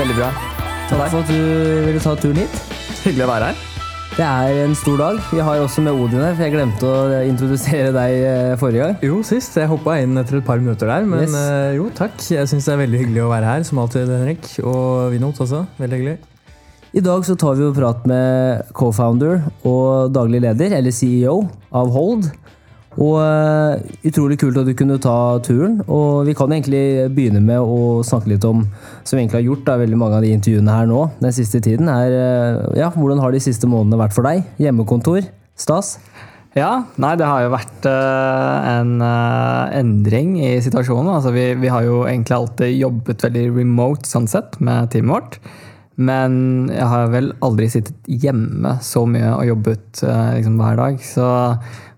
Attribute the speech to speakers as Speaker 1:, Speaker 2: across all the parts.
Speaker 1: veldig bra.
Speaker 2: Takk for at du ville ta turen hit.
Speaker 1: Hyggelig å være her.
Speaker 2: Det er en stor dag. Vi har også med Odin her, for jeg glemte å introdusere deg eh, forrige gang.
Speaker 3: Jo, sist. Jeg hoppa inn etter et par minutter der. Men
Speaker 2: Yes.
Speaker 3: eh, jo, takk. Jeg syns det er veldig hyggelig å være her, som alltid, Henrik. Og Vinot også. Veldig hyggelig.
Speaker 2: I dag så tar vi jo prat med co-founder og daglig leder, eller CEO, av Hold. Og eh, utrolig kult at du kunne ta turen. Og vi kan egentlig begynne med å snakke litt om, som vi egentlig har gjort da, veldig mange av de intervjuene her nå den siste tiden, er eh, ja, hvordan har de siste månedene vært for deg? Hjemmekontor? Stas?
Speaker 1: Ja, nei, det har jo vært eh, en endring i situasjonen. Altså, vi, vi har jo egentlig alltid jobbet veldig remote sånn sett med teamet vårt. Men jeg har vel aldri sittet hjemme så mye og jobbet liksom, hver dag. Så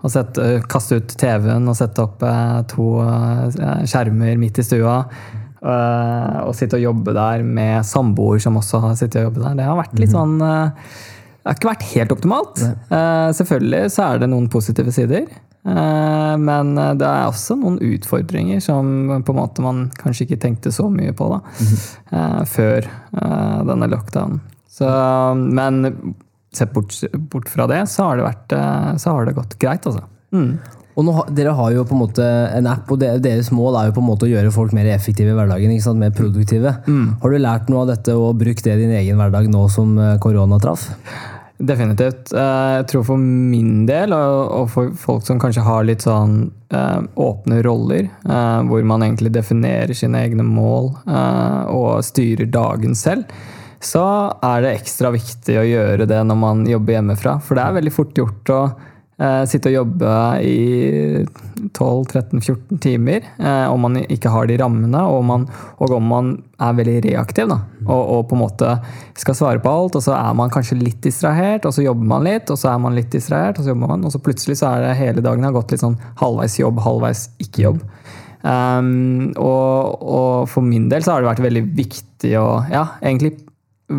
Speaker 1: å sette, kaste ut TV-en og sette opp eh, to eh, skjermer midt i stua eh, og sitte og jobbe der med samboer som også har sittet og jobbet der, det har vært litt sånn eh, det har ikke vært helt optimalt. Eh, selvfølgelig så er det noen positive sider. Eh, men det er også noen utfordringer som på en måte man kanskje ikke tenkte så mye på da, eh, før eh, denne lockdownen. Så, men sett bort, bort fra det, så har det, vært, eh, så har det gått greit, altså. Mm.
Speaker 2: Og nå, Dere har jo på en måte en app, og deres mål er jo på en måte å gjøre folk mer effektive i hverdagen. ikke sant? Mer produktive. Har du lært noe av dette og brukt det i din egen hverdag nå som eh, korona traff?
Speaker 1: Definitivt. Eh, Jeg tror for min del, og for folk som kanskje har litt sånn åpne roller, hvor man egentlig definerer sine egne mål og styrer dagen selv, så er det ekstra viktig å gjøre det når man jobber hjemmefra. For det er veldig fort gjort å eh, sitte og jobbe i 12-13-14 timer eh, om man ikke har de rammene, og, man, og om man er veldig reaktiv da, og, og på en måte skal svare på alt, og så er man kanskje litt distrahert, og så jobber man litt, og så er man litt distrahert, og så jobber man, og så plutselig så er det hele dagen har gått litt sånn halvveis jobb, halvveis ikke jobb. Um, og, og for min del så har det vært veldig viktig å ja, egentlig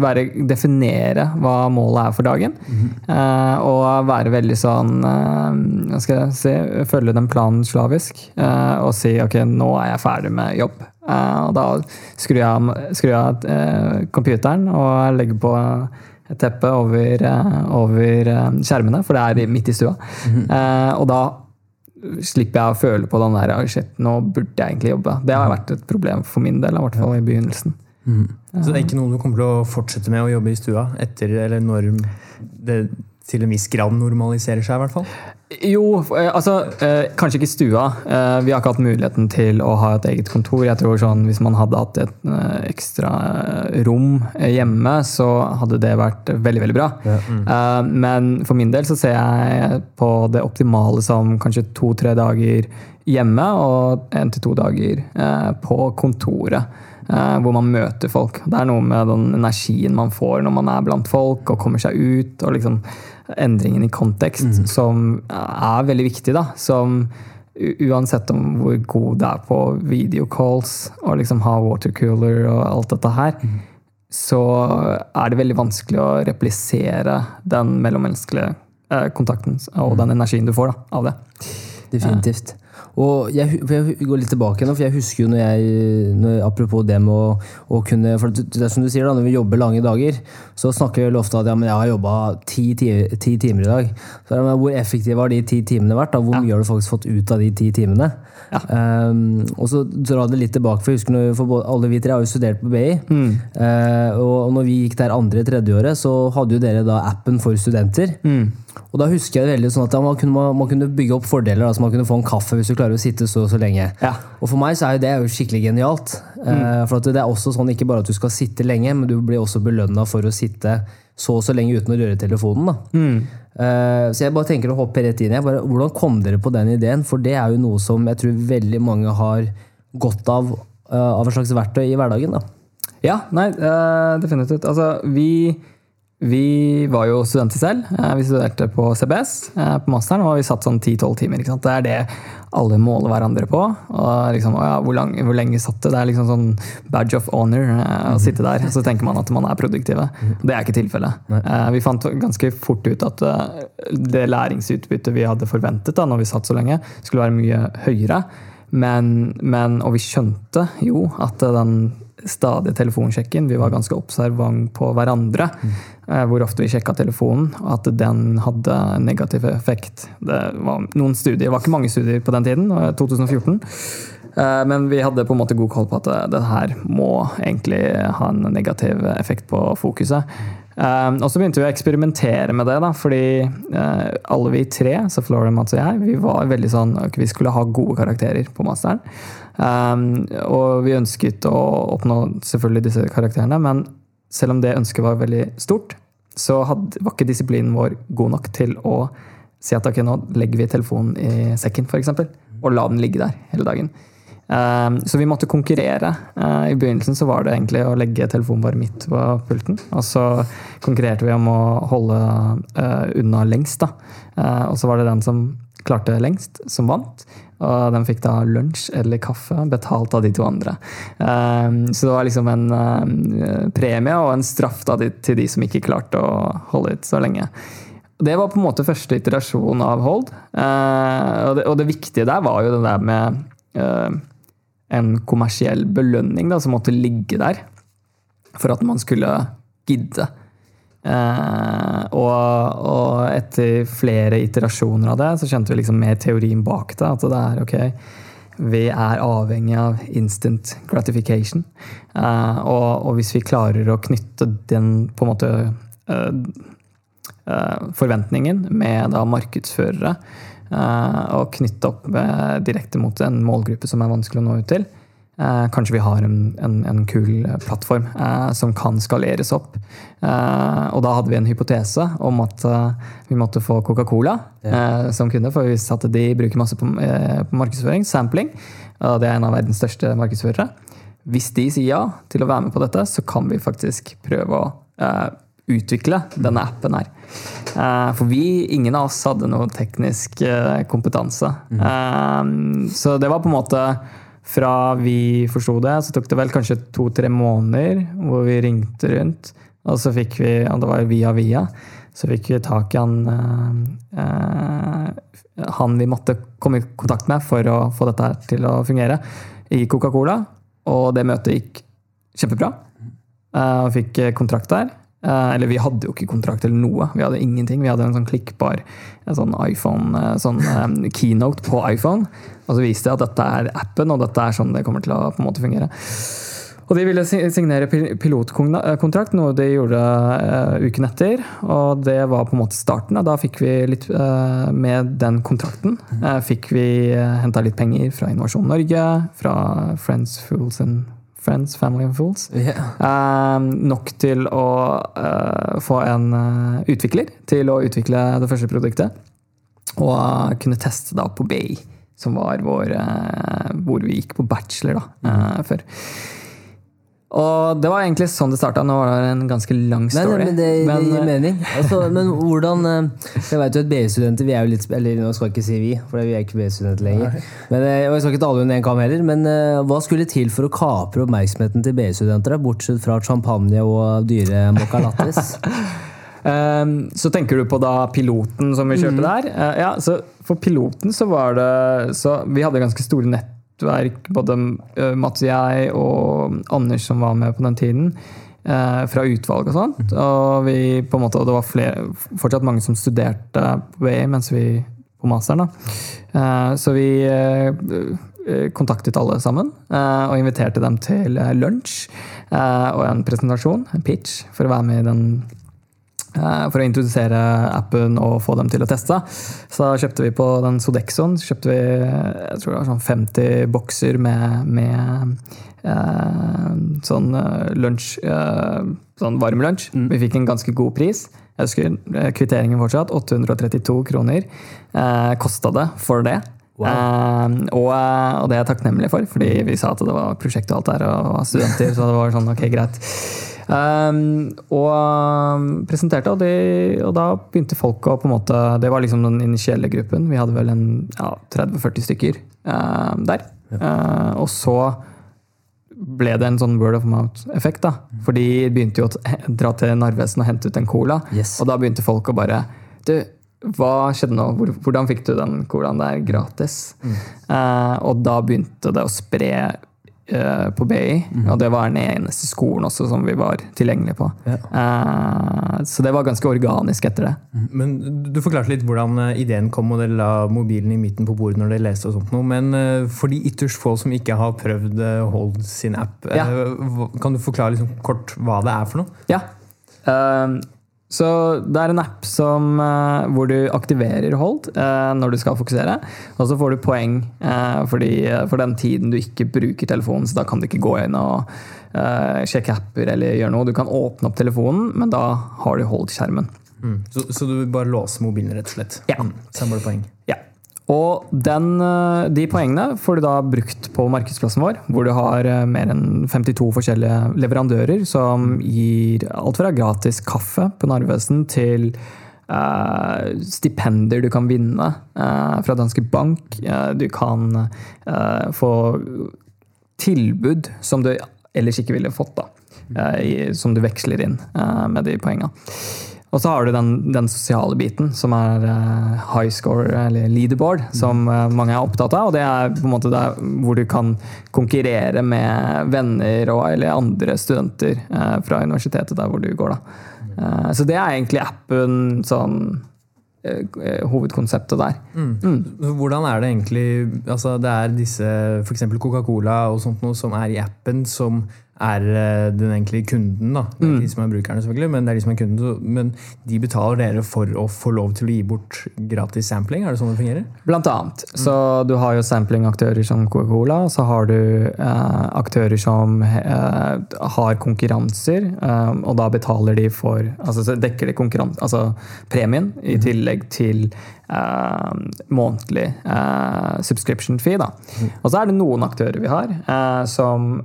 Speaker 1: være, definere hva målet er for dagen. Eh, og være veldig sånn Hva skal jeg si Følge den planen slavisk. eh, og si ok, nå er jeg ferdig med jobb. Og da skrur jeg av, skrur jeg av computeren og legger på et teppe over, over skjermene, for det er midt i stua. Mm. og da slipper jeg å føle på den der «Oi, shit, nå burde jeg egentlig jobbe. Det har vært et problem for min del, i hvert fall i begynnelsen.
Speaker 3: Så det er ikke noe du kommer til å fortsette med å jobbe i stua etter, eller når det til en viss grad normaliserer seg, i hvert fall?
Speaker 1: Jo, eh, altså eh, Kanskje ikke stua. Eh, vi har ikke hatt muligheten til å ha et eget kontor. Jeg tror sånn, Hvis man hadde hatt et eh, ekstra rom hjemme, så hadde det vært veldig veldig bra. Eh, men for min del så ser jeg på det optimale som kanskje to-tre dager hjemme og én til to dager på kontoret. Eh, hvor man møter folk. Det er noe med den energien man får når man er blant folk og kommer seg ut. og liksom endringen i kontekst, som er veldig viktig. da, Som uansett om hvor god det er på videocalls og liksom ha watercooler og alt dette her, så er det veldig vanskelig å replisere den mellommenneskelige eh, kontakten og den energien du får da, av det.
Speaker 2: Definitivt. Og jeg, jeg går litt tilbake nå, for jeg husker jo når jeg, når, Apropos det med å, å kunne For det er som du sier, da, når vi jobber lange dager, så snakker vi veldig ofte at ja, men jeg har jobba ti, ti- ti timer i dag. Så, ja, men hvor effektive har de ti timene vært? Da? Hvor mye har du faktisk fått ut av de ti timene? Um, og så dra det litt tilbake, for jeg husker når, for alle vi tre har jo studert på BI. Eh, og når vi gikk der andre tredjeåret, så hadde jo dere da appen for studenter. Og da husker jeg det veldig sånn at man, kunne, man, kunne bygge opp fordeler. Altså man kunne få en kaffe hvis du klarer å sitte så og så lenge.
Speaker 1: Ja.
Speaker 2: Og for meg så er jo det jo skikkelig genialt. Mm. for at det er også sånn ikke bare at du skal sitte lenge, men du blir også belønna for å sitte så og så lenge uten å røre telefonen. da. Eh, så jeg bare tenker å hoppe rett inn. Bare, hvordan kom dere på den ideen? For det er jo noe som jeg tror veldig mange har godt av eh, av en slags verktøy i hverdagen. da.
Speaker 1: Ja, nei, eh, definitivt. Altså, vi, vi var jo studenter selv. Eh, vi studerte på CBS eh, på masteren, og vi satt sånn 10-12 timer. Det er det alle måler hverandre på. Og liksom, ja, hvor, lang, hvor lenge satt det? Det er liksom sånn badge of honor eh, å sitte der. Og så tenker man at man er produktive. Det er ikke tilfellet. Vi fant ganske fort ut at det læringsutbyttet vi hadde forventet da når vi satt så lenge, skulle være mye høyere. Men, men, og vi skjønte jo at den stadige telefonsjekken Vi var ganske observant på hverandre. Mm. Hvor ofte vi sjekka telefonen. og At den hadde negativ effekt. Det var noen studier, det var ikke mange studier på den tiden, eh, 2014. Eh, Men vi hadde på en måte god koll på at det, her må egentlig ha en negativ effekt på fokuset. Eh, og så begynte vi å eksperimentere med det, da, fordi eh, alle vi tre, så Florian, Mats og jeg, vi var veldig sånn Vi skulle ha gode karakterer på masteren. Um, og vi ønsket å oppnå selvfølgelig disse karakterene, men selv om det ønsket var veldig stort, så hadde, var ikke disiplinen vår god nok til å si at ok, nå legger vi telefonen i sekken, f.eks., og la den ligge der hele dagen. Um, så vi måtte konkurrere. Uh, I begynnelsen så var det egentlig å legge telefonen bare midt på pulten. Og så konkurrerte vi om å holde uh, unna lengst. da. Uh, og så var det den som klarte lengst, som vant. Og de fikk da lunsj eller kaffe betalt av de to andre. Um, så det var liksom en um, premie og en straff til de som ikke klarte å holde ut så lenge. Det var på en måte første iterasjon av Hold. Uh, og, det, viktige der var jo det der med en kommersiell belønning da, som måtte ligge der for at man skulle gidde. Uh, og, og, etter flere iterasjoner av det, så skjønte vi liksom mer teorien bak det. At det er ok, vi er avhengig av instant gratification. Uh, og, og, hvis vi klarer å knytte den på en måte uh, forventningen med da markedsførere, og knytte opp direkte mot en målgruppe som er vanskelig å nå ut til, Eh, kanskje vi har en, en, en kul plattform eh, som kan skaleres opp. Eh, og da hadde vi en hypotese om at vi måtte få Coca-Cola ja. som kunde, for vi visste at de bruker masse på, på, markedsføring, sampling. Det er en av verdens største markedsførere. Hvis de sier ja til å være med på dette, så kan vi faktisk prøve å utvikle denne appen her. For vi, ingen av oss hadde noe teknisk kompetanse. Mm. Så det var på en måte fra vi forsto det, så tok det vel kanskje to-tre måneder hvor vi ringte rundt. Og så fikk vi, og det var via via, så fikk vi tak i han eh, Han vi måtte komme i kontakt med for å få dette til å fungere, i Coca-Cola. Og det møtet gikk kjempebra. Eh, og fikk kontrakt der. Eh, eller vi hadde jo ikke kontrakt eller noe. Vi hadde ingenting. Vi hadde en sånn klikkbar en sånn iPhone, eh, sånn um, keynote på iPhone. Og så viste jeg at dette er appen, og dette er sånn det kommer til å på en måte fungere. Og de ville signere pilotkontrakt, noe de gjorde uken etter. Og det var på en måte starten. Da fikk vi litt Med den kontrakten uh, fikk vi henta litt penger fra Innovasjon Norge, fra Friends, Fools and Friends, Family and Fools. Yeah. Uh, nok til å uh, få en uh, utvikler til å utvikle det første produktet. Og kunne teste det på Bay, som var vår, hvor vi gikk på bachelor da, mm. før. Og det var egentlig sånn det starta. Nå var det en ganske lang story.
Speaker 2: Nei, men det, det gir eh, mening. Altså, men hvordan eh, Jeg vet jo at BI-studenter vi er jo litt Eller nå skal jeg ikke si vi, for vi er ikke BI-studenter lenger. Men, eh, og jeg skal ikke tale under én kam heller, men hva skulle til for å kapre oppmerksomheten til BI-studenter, bortsett fra champagne og dyre mocca lattes?
Speaker 1: um, så tenker du på da piloten som vi kjørte mm. der. Uh, ja, så For piloten så var det så Vi hadde ganske store nett nettverk, både eh, Mats og jeg og Anders som var med på den tiden, eh, fra utvalg og sånt. Og vi på en måte, og det var flere, fortsatt mange som studerte på BI mens vi på masteren. da. Eh, så vi kontaktet alle sammen og inviterte dem til lunsj og en presentasjon, en pitch, for å være med i den for å introdusere appen og få dem til å teste. Så kjøpte vi på den Sodexoen kjøpte vi, jeg tror det var sånn 50 bokser med, med eh, sånn eh, lunsj eh, Sånn varm lunsj. Mm. Vi fikk en ganske god pris. Jeg husker eh, kvitteringen fortsatt. 832 kroner eh, kosta det for det. Wow. Eh, og, og, det er jeg takknemlig for, fordi vi sa at det var prosjekt og alt der, og studenter. så det var sånn, ok, greit. Um, og presenterte, og, de, og, da begynte folk å på en måte Det var liksom den initielle gruppen. Vi hadde vel en ja, 30-40 stykker uh, der. Ja. Uh, og så ble det en sånn word of mouth-effekt. da. For de begynte jo å dra til Narvesen og hente ut en cola. Yes. Og da begynte folk å bare Du, hva skjedde nå? Hvordan fikk du den colaen der gratis? Eh, og da begynte det å spre eh, på BI, og det var den eneste skolen også som vi var tilgjengelige på.
Speaker 2: Ja.
Speaker 1: Eh, så det var ganske organisk etter det.
Speaker 3: Men Du forklarte litt hvordan eh, ideen kom, og dere la mobilen i midten på bordet når dere leste. og sånt noe, Men eh, for de ytterst få som ikke har prøvd Hold sin app,
Speaker 1: Ja.
Speaker 3: kan du forklare liksom kort hva det er for noe?
Speaker 1: Ja. Ehm, så det er en app som, eh, hvor du aktiverer hold eh, når du skal fokusere. Og så får du poeng eh, fordi, for den tiden du ikke bruker telefonen. Så da kan du ikke gå inn og sjekke apper eller gjøre noe. Du kan åpne opp telefonen, men da har du holdt skjermen.
Speaker 3: Mm. Så, så du bare låser mobilen, rett og slett?
Speaker 1: Ja.
Speaker 3: Mm. Samler poeng.
Speaker 1: Ja. Og den, eh, de poengene får du da brukt på markedsplassen vår, hvor du har eh, mer enn 52 forskjellige leverandører som gir alt fra gratis kaffe på Narvesen til eh, stipender du kan vinne eh, fra Danske Bank. Du kan få tilbud som du ellers ikke ville fått, da, i, som du veksler inn med de poengene. Og så har du den, den sosiale biten, som er eh, high score, eller leaderboard, som eh, mange er opptatt av. Og det er på en måte der hvor du kan konkurrere med venner og, eller andre studenter eh, fra universitetet der hvor du går. Da. Så det er egentlig appen sånn hovedkonseptet der.
Speaker 3: Så Hvordan er det egentlig altså Det er disse f.eks. Coca-Cola og sånt noe som er i appen, som er eh, den egentlige kunden. da. Det er ikke de som er brukerne, selvfølgelig, men det er de som er kunden. Men de betaler dere for å få lov til å gi bort gratis sampling? Er det sånn det fungerer?
Speaker 1: Blant annet. Så du har jo sampling-aktører som Coca-Cola, så har du eh, aktører som eh, har konkurranser, eh, og da betaler de for Altså så dekker de konkurran- altså premien, i tillegg til eh, månedlig uh, subscription fee. Da. Og så er det noen aktører vi har uh, som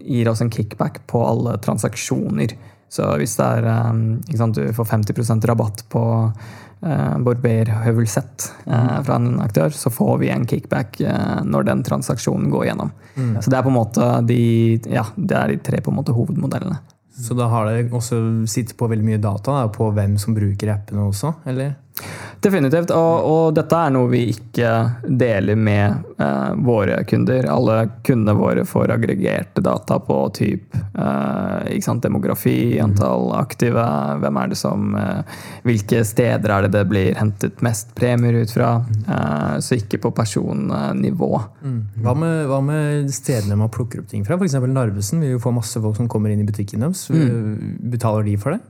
Speaker 1: gir oss en kickback på alle transaksjoner. Så hvis det er um, sant, du får 50% rabatt på uh, barberhøvelsett uh, fra en aktør, så får vi en kickback uh, når den transaksjonen går gjennom. Så det er på en måte de, ja, det er de tre på en måte hovedmodellene.
Speaker 3: Så da har det også sittet på veldig mye data da, på hvem som bruker appene også? eller?
Speaker 1: Definitivt. Og, og dette er noe vi ikke deler med eh, våre kunder. Alle kundene våre får aggregerte data på typ eh, sant, demografi, antall aktive, hvem er det som eh, Hvilke steder er det det blir hentet mest premier ut fra? Eh, så ikke på personnivå.
Speaker 3: Hva med, hva med stedene man plukker opp ting fra? F.eks. Narvesen vil jo få masse folk som kommer inn i butikken deres. Betaler de for det?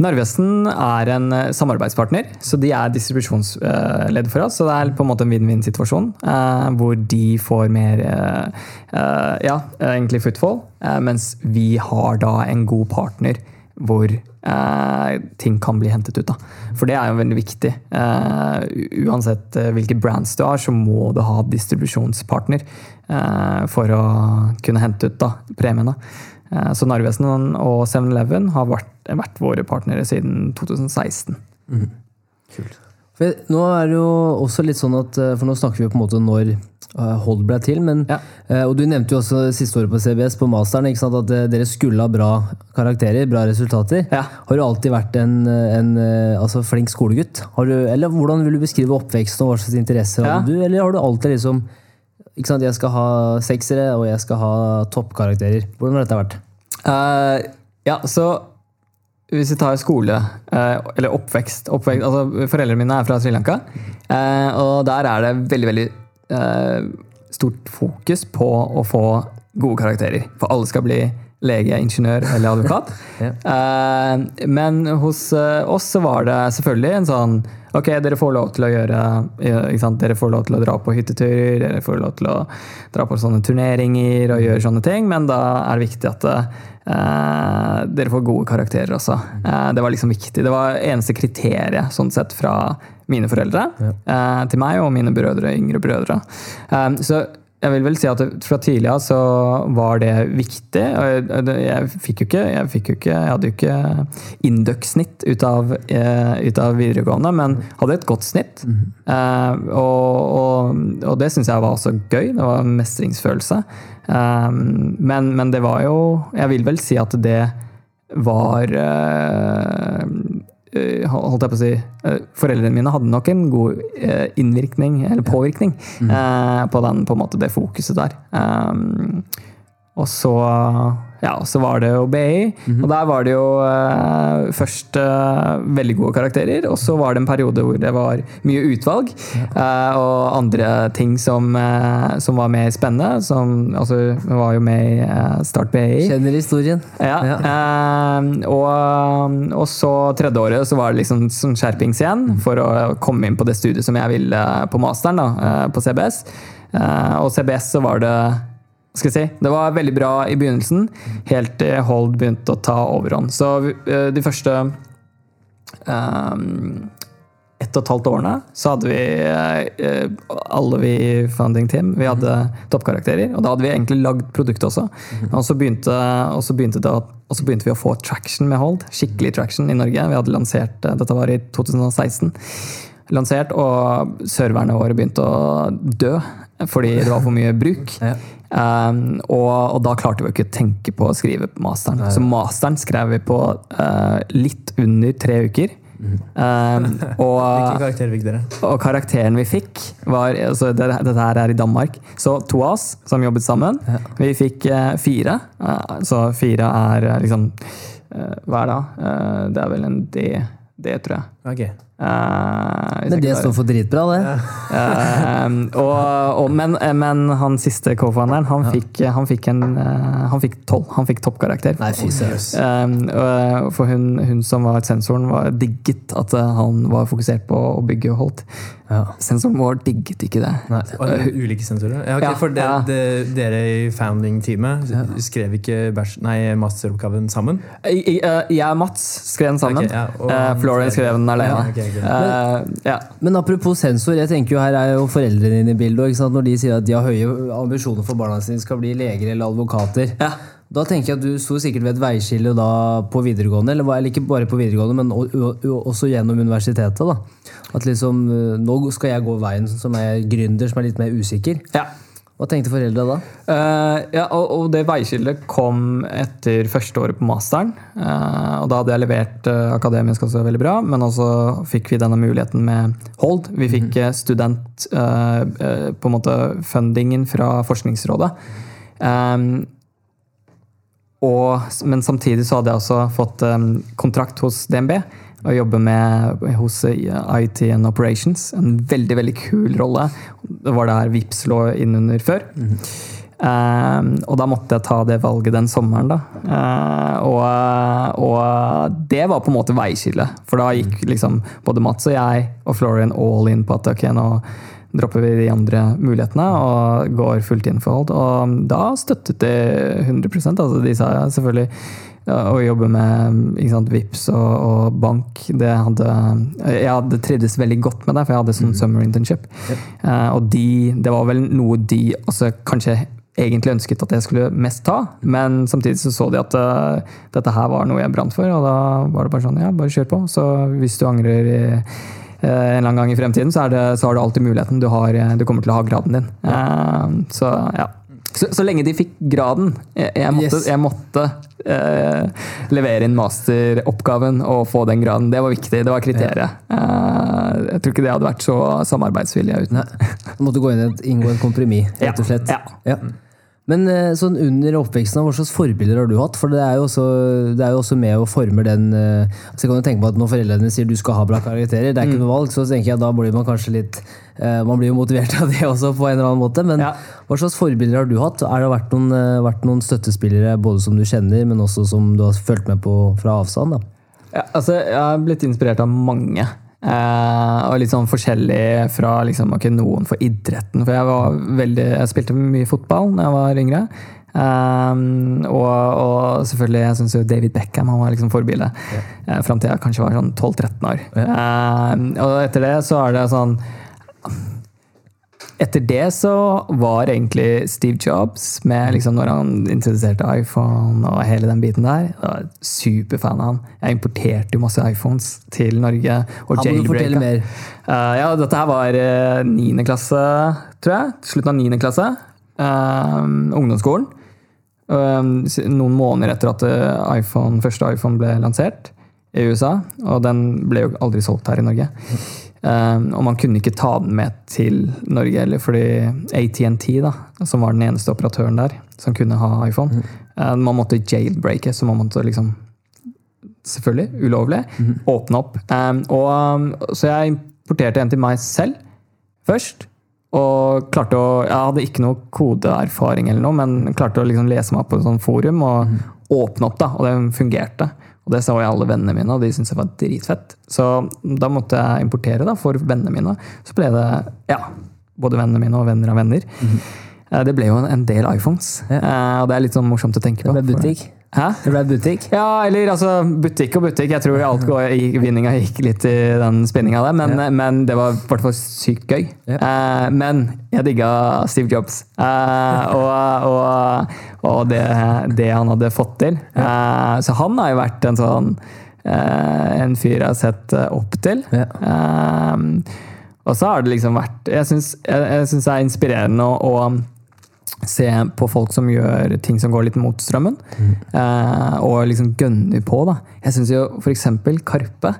Speaker 1: Narvesen er en eh, samarbeidspartner, så de er distribusjonsledd for oss. Så det er på en måte en vinn-vinn-situasjon, eh, hvor de får mer eh, ja, egentlig footfall, mens vi har da en god partner hvor ting kan bli hentet ut. Da. For det er jo veldig viktig. Uansett hvilke brands du har, så må du ha distribusjonspartner for å kunne hente ut da, premiene. Eh, Så Narvesen og 7-Eleven har vært, vært våre partnere siden 2016.
Speaker 2: For nå er det jo også litt sånn at eh, For nå snakker vi på en måte når eh, Hold ble til, men
Speaker 1: Ja.
Speaker 2: Og du nevnte jo også siste året på CBS, på masteren, at dere skulle ha bra karakterer, bra resultater.
Speaker 1: Ja.
Speaker 2: Har du alltid vært en, en altså flink skolegutt? Har du, eller hvordan vil du beskrive oppveksten, og hva slags interesser
Speaker 1: Ja.
Speaker 2: hadde du? Eller har du alltid liksom ikke sant, Jeg skal ha seksere, og jeg skal ha toppkarakterer. Hvordan har dette vært?
Speaker 1: Uh, ja, så hvis vi tar skole, eh, eller oppvekst, oppvekst altså Foreldrene mine er fra Sri Lanka, eh, og der er det veldig, veldig stort fokus på å få gode karakterer. For alle skal bli lege, ingeniør eller advokat.
Speaker 2: Ja.
Speaker 1: uh, men hos eh, oss så var det selvfølgelig en sånn Ok, dere får lov til å gjøre? Dere får lov til å dra på hytteturer, dere får lov til å dra på sånne turneringer og gjøre sånne ting, men da er det viktig at uh, dere får gode karakterer også. Uh, det var liksom viktig. Det var eneste kriteriet sånn sett fra mine foreldre eh, til meg og mine brødre, yngre brødre. Så jeg vil vel si at fra tidlig av så var det viktig. Jeg, fikk jo ikke Jeg fikk jo ikke, jeg hadde jo ikke Induc-snitt ut, eh, ut av videregående, men hadde et godt snitt. Eh, og, og, og det syns jeg var også gøy. Det var en mestringsfølelse. Eh, men, men det var jo Jeg vil vel si at det var holdt jeg på å si eh, Foreldrene mine hadde nok en god eh, innvirkning, eller påvirkning, mm. på, den, på måte det fokuset der. Um, og så, ja, så var det jo BI, og der var det jo eh, først eh, veldig gode karakterer, og så var det en periode hvor det var mye utvalg, eh, og andre ting som, eh, som var mer spennende. Som, altså, var jo med i eh, Start BI.
Speaker 2: Kjenner historien.
Speaker 1: Ja, eh, og, og så tredje året så var det liksom sånn skjerpings igjen for å komme inn på det studiet som jeg ville på masteren, da, på CBS. Eh, og CBS så var det skal jeg si, Det var veldig bra i begynnelsen, helt til Hold begynte å ta overhånd. Så eh, de første um, ett og et halvt årene så hadde vi eh, alle vi i founding team vi hadde toppkarakterer. Og da hadde vi egentlig lagd produktet også. Og så begynte, og så begynte, det, og så begynte vi å få traction med Hold. Skikkelig traction i Norge. Vi hadde lansert, eh, Dette var i 2016. Lansert, og serverne våre begynte å dø fordi det var for mye bruk.
Speaker 2: Ja.
Speaker 1: Um, og, og da klarte vi ikke å tenke på å skrive på masteren. Så masteren skrev vi på uh, litt under tre uker. Um, og,
Speaker 3: Hvilken karakter fikk dere?
Speaker 1: og karakteren vi fikk, var altså, det, Dette her er i Danmark. Så to av oss som jobbet sammen, vi fikk uh, fire. Uh, så fire er liksom Hva er det? da? Det er vel en D, D tror jeg.
Speaker 3: Ok.
Speaker 1: Eh, hvis
Speaker 2: Men det står for dritbra, det.
Speaker 1: Uh, og, og, men, men han siste co-founderen, han, fikk, han fikk en uh, Han fikk tolv. Han fikk toppkarakter.
Speaker 2: Nei, fy
Speaker 1: for hun, hun som var sensoren, var digget at eh, han var fokusert på å bygge Holt.
Speaker 2: Ja.
Speaker 1: Sensoren vår digget ikke det.
Speaker 2: Nei.
Speaker 3: Og ulike sensorer? Ja, okay,
Speaker 1: Ja,
Speaker 3: for det,
Speaker 1: ja.
Speaker 3: det, dere i founding-teamet skrev ikke bæsj- nei, masteroppgaven sammen?
Speaker 1: Jeg, jeg, eh, jeg og Mats skrev den sammen.
Speaker 3: Okay, ja, og
Speaker 1: Eh, Florian skrev den alene.
Speaker 3: Ja, ok, ok.
Speaker 1: Eh, ja.
Speaker 2: Men apropos sensor, jeg tenker jo her er jo foreldrene dine i bildet. Ikke sant? Når de sier at de har høye ambisjoner for barna sine skal bli leger eller advokater.
Speaker 1: Ja.
Speaker 2: Da tenker jeg at du sto sikkert ved et veiskille da på videregående, eller, eller ikke bare på videregående, men også gjennom universitetet. da. At liksom, eh, Nå skal jeg gå veien som er gründer, som er litt mer usikker.
Speaker 1: ja.
Speaker 2: Hva tenkte foreldra da?
Speaker 1: Uh, ja, og, og det veiskillet kom etter første året på masteren. Uh, og da hadde jeg levert uh, akademisk også veldig bra, men også fikk vi denne muligheten med Hold. Vi fikk mm. student på en måte fundingen fra Forskningsrådet. Um, og, men samtidig så hadde jeg også fått um, kontrakt hos DNB og jobbe med hos eh, IT and Operations. En veldig veldig kul rolle. Det var der Vips lå innunder før. Um, og da måtte jeg ta det valget den sommeren, da. Uh, og, og det var på en måte veiskillet. For da gikk liksom både Mats og jeg og Florian all in på at ok, nå dropper vi de andre mulighetene og går fullt inn for Hold. Og da støttet de 100 altså De sa selvfølgelig å jobbe med ikke sant, VIPs og, og bank det hadde, Jeg hadde trivdes veldig godt med det, for jeg hadde sånn summer internship. Eh, og de, det var vel noe de også kanskje egentlig ønsket at jeg skulle mest ta, men samtidig så så de at uh, dette her var noe jeg brant for, og da var det bare sånn ja, bare kjør på. Så hvis du angrer i en eller annen gang i fremtiden, så, det, så har du alltid muligheten. Du, har, eh, du kommer til å ha graden din. Eh, så ja. Så, så lenge de fikk graden. Jeg, jeg måtte,
Speaker 2: Yes.
Speaker 1: jeg måtte eh, levere inn masteroppgaven og få den graden. Det var viktig. Det var kriteriet. Eh, jeg tror ikke det hadde vært så samarbeidsvillig uten.
Speaker 2: Nei. Du måtte gå inn og inngå en kompromiss, rett og slett.
Speaker 1: Ja.
Speaker 2: Ja. Men eh, sånn under oppveksten, hva slags forbilder har du hatt? For det er jo også, det er jo også med og former den Så altså jeg kan jo tenke på at Når foreldrene sier du skal ha bra karakterer, det er ikke
Speaker 1: Mm.
Speaker 2: noe valg, så tenker jeg da blir man kanskje litt eh, Man blir jo motivert av det også, på en eller annen måte. Men
Speaker 1: Ja.
Speaker 2: hva slags forbilder har du hatt? Er det vært noen, eh, vært noen støttespillere både som du kjenner, men også som du har fulgt med på fra avstand? da?
Speaker 1: Ja, altså, jeg har blitt inspirert av mange. Eh, og litt sånn forskjellig fra liksom, ikke noen for idretten. For jeg, var veldig, jeg spilte mye fotball da jeg var yngre. Eh, og, og selvfølgelig, jeg syns jo David Beckham han var liksom forbilde. Yeah. Fram til jeg kanskje var sånn 12-13 år. Eh, og etter det så er det sånn etter det så var egentlig Steve Jobs, med liksom når han introduserte iPhone og hele den biten der, jeg var superfan av han. Jeg importerte jo masse iPhones til Norge. og jailbreaka.
Speaker 2: mer.
Speaker 1: Uh, ja, dette her var uh, niende klasse, tror jeg. Slutten av niende klasse. Uh, ungdomsskolen. Uh, noen måneder etter at eh, iPhone, første iPhone ble lansert. i USA, og den ble jo aldri solgt her i Norge. Um, og man kunne ikke ta den med til Norge heller, fordi ATNT, da, som var den eneste operatøren der som kunne ha iPhone, uh, man måtte jailbreake, så man måtte liksom Selvfølgelig ulovlig. Åpne opp. Um, og, så jeg importerte en til meg selv først. Og klarte å Jeg hadde ikke noe kodeerfaring, eller noe, men klarte å liksom lese meg opp på et sånt forum og åpne opp, da, og det fungerte. Og det sa jo alle vennene mine, og de syntes det var dritfett. Så da måtte jeg importere da, for vennene mine. Så ble det ja, både vennene mine og venner av venner. Eh, Det ble jo en- del iPhones.
Speaker 2: Ja.
Speaker 1: Eh, Og det er litt sånn morsomt å tenke på.
Speaker 2: Det ble butikk.
Speaker 1: Hæ?
Speaker 2: Det ble butikk.
Speaker 1: Ja, eller altså butikk og butikk. Jeg tror alt går, i- vinninga gikk litt i den spinninga der, men,
Speaker 2: Ja.
Speaker 1: men det var i hvert fall sykt gøy.
Speaker 2: Ja.
Speaker 1: Eh, men jeg digga Steve Jobs eh, og, og, og det, det han hadde fått til. Eh, så han har jo vært en sånn eh, en fyr jeg har sett eh, opp til.
Speaker 2: Ja.
Speaker 1: Eh, og så har det liksom vært Jeg syns det er inspirerende å, å se på folk som gjør ting som går litt mot strømmen, eh, og liksom gønner på. da. Jeg syns jo f.eks. Karpe.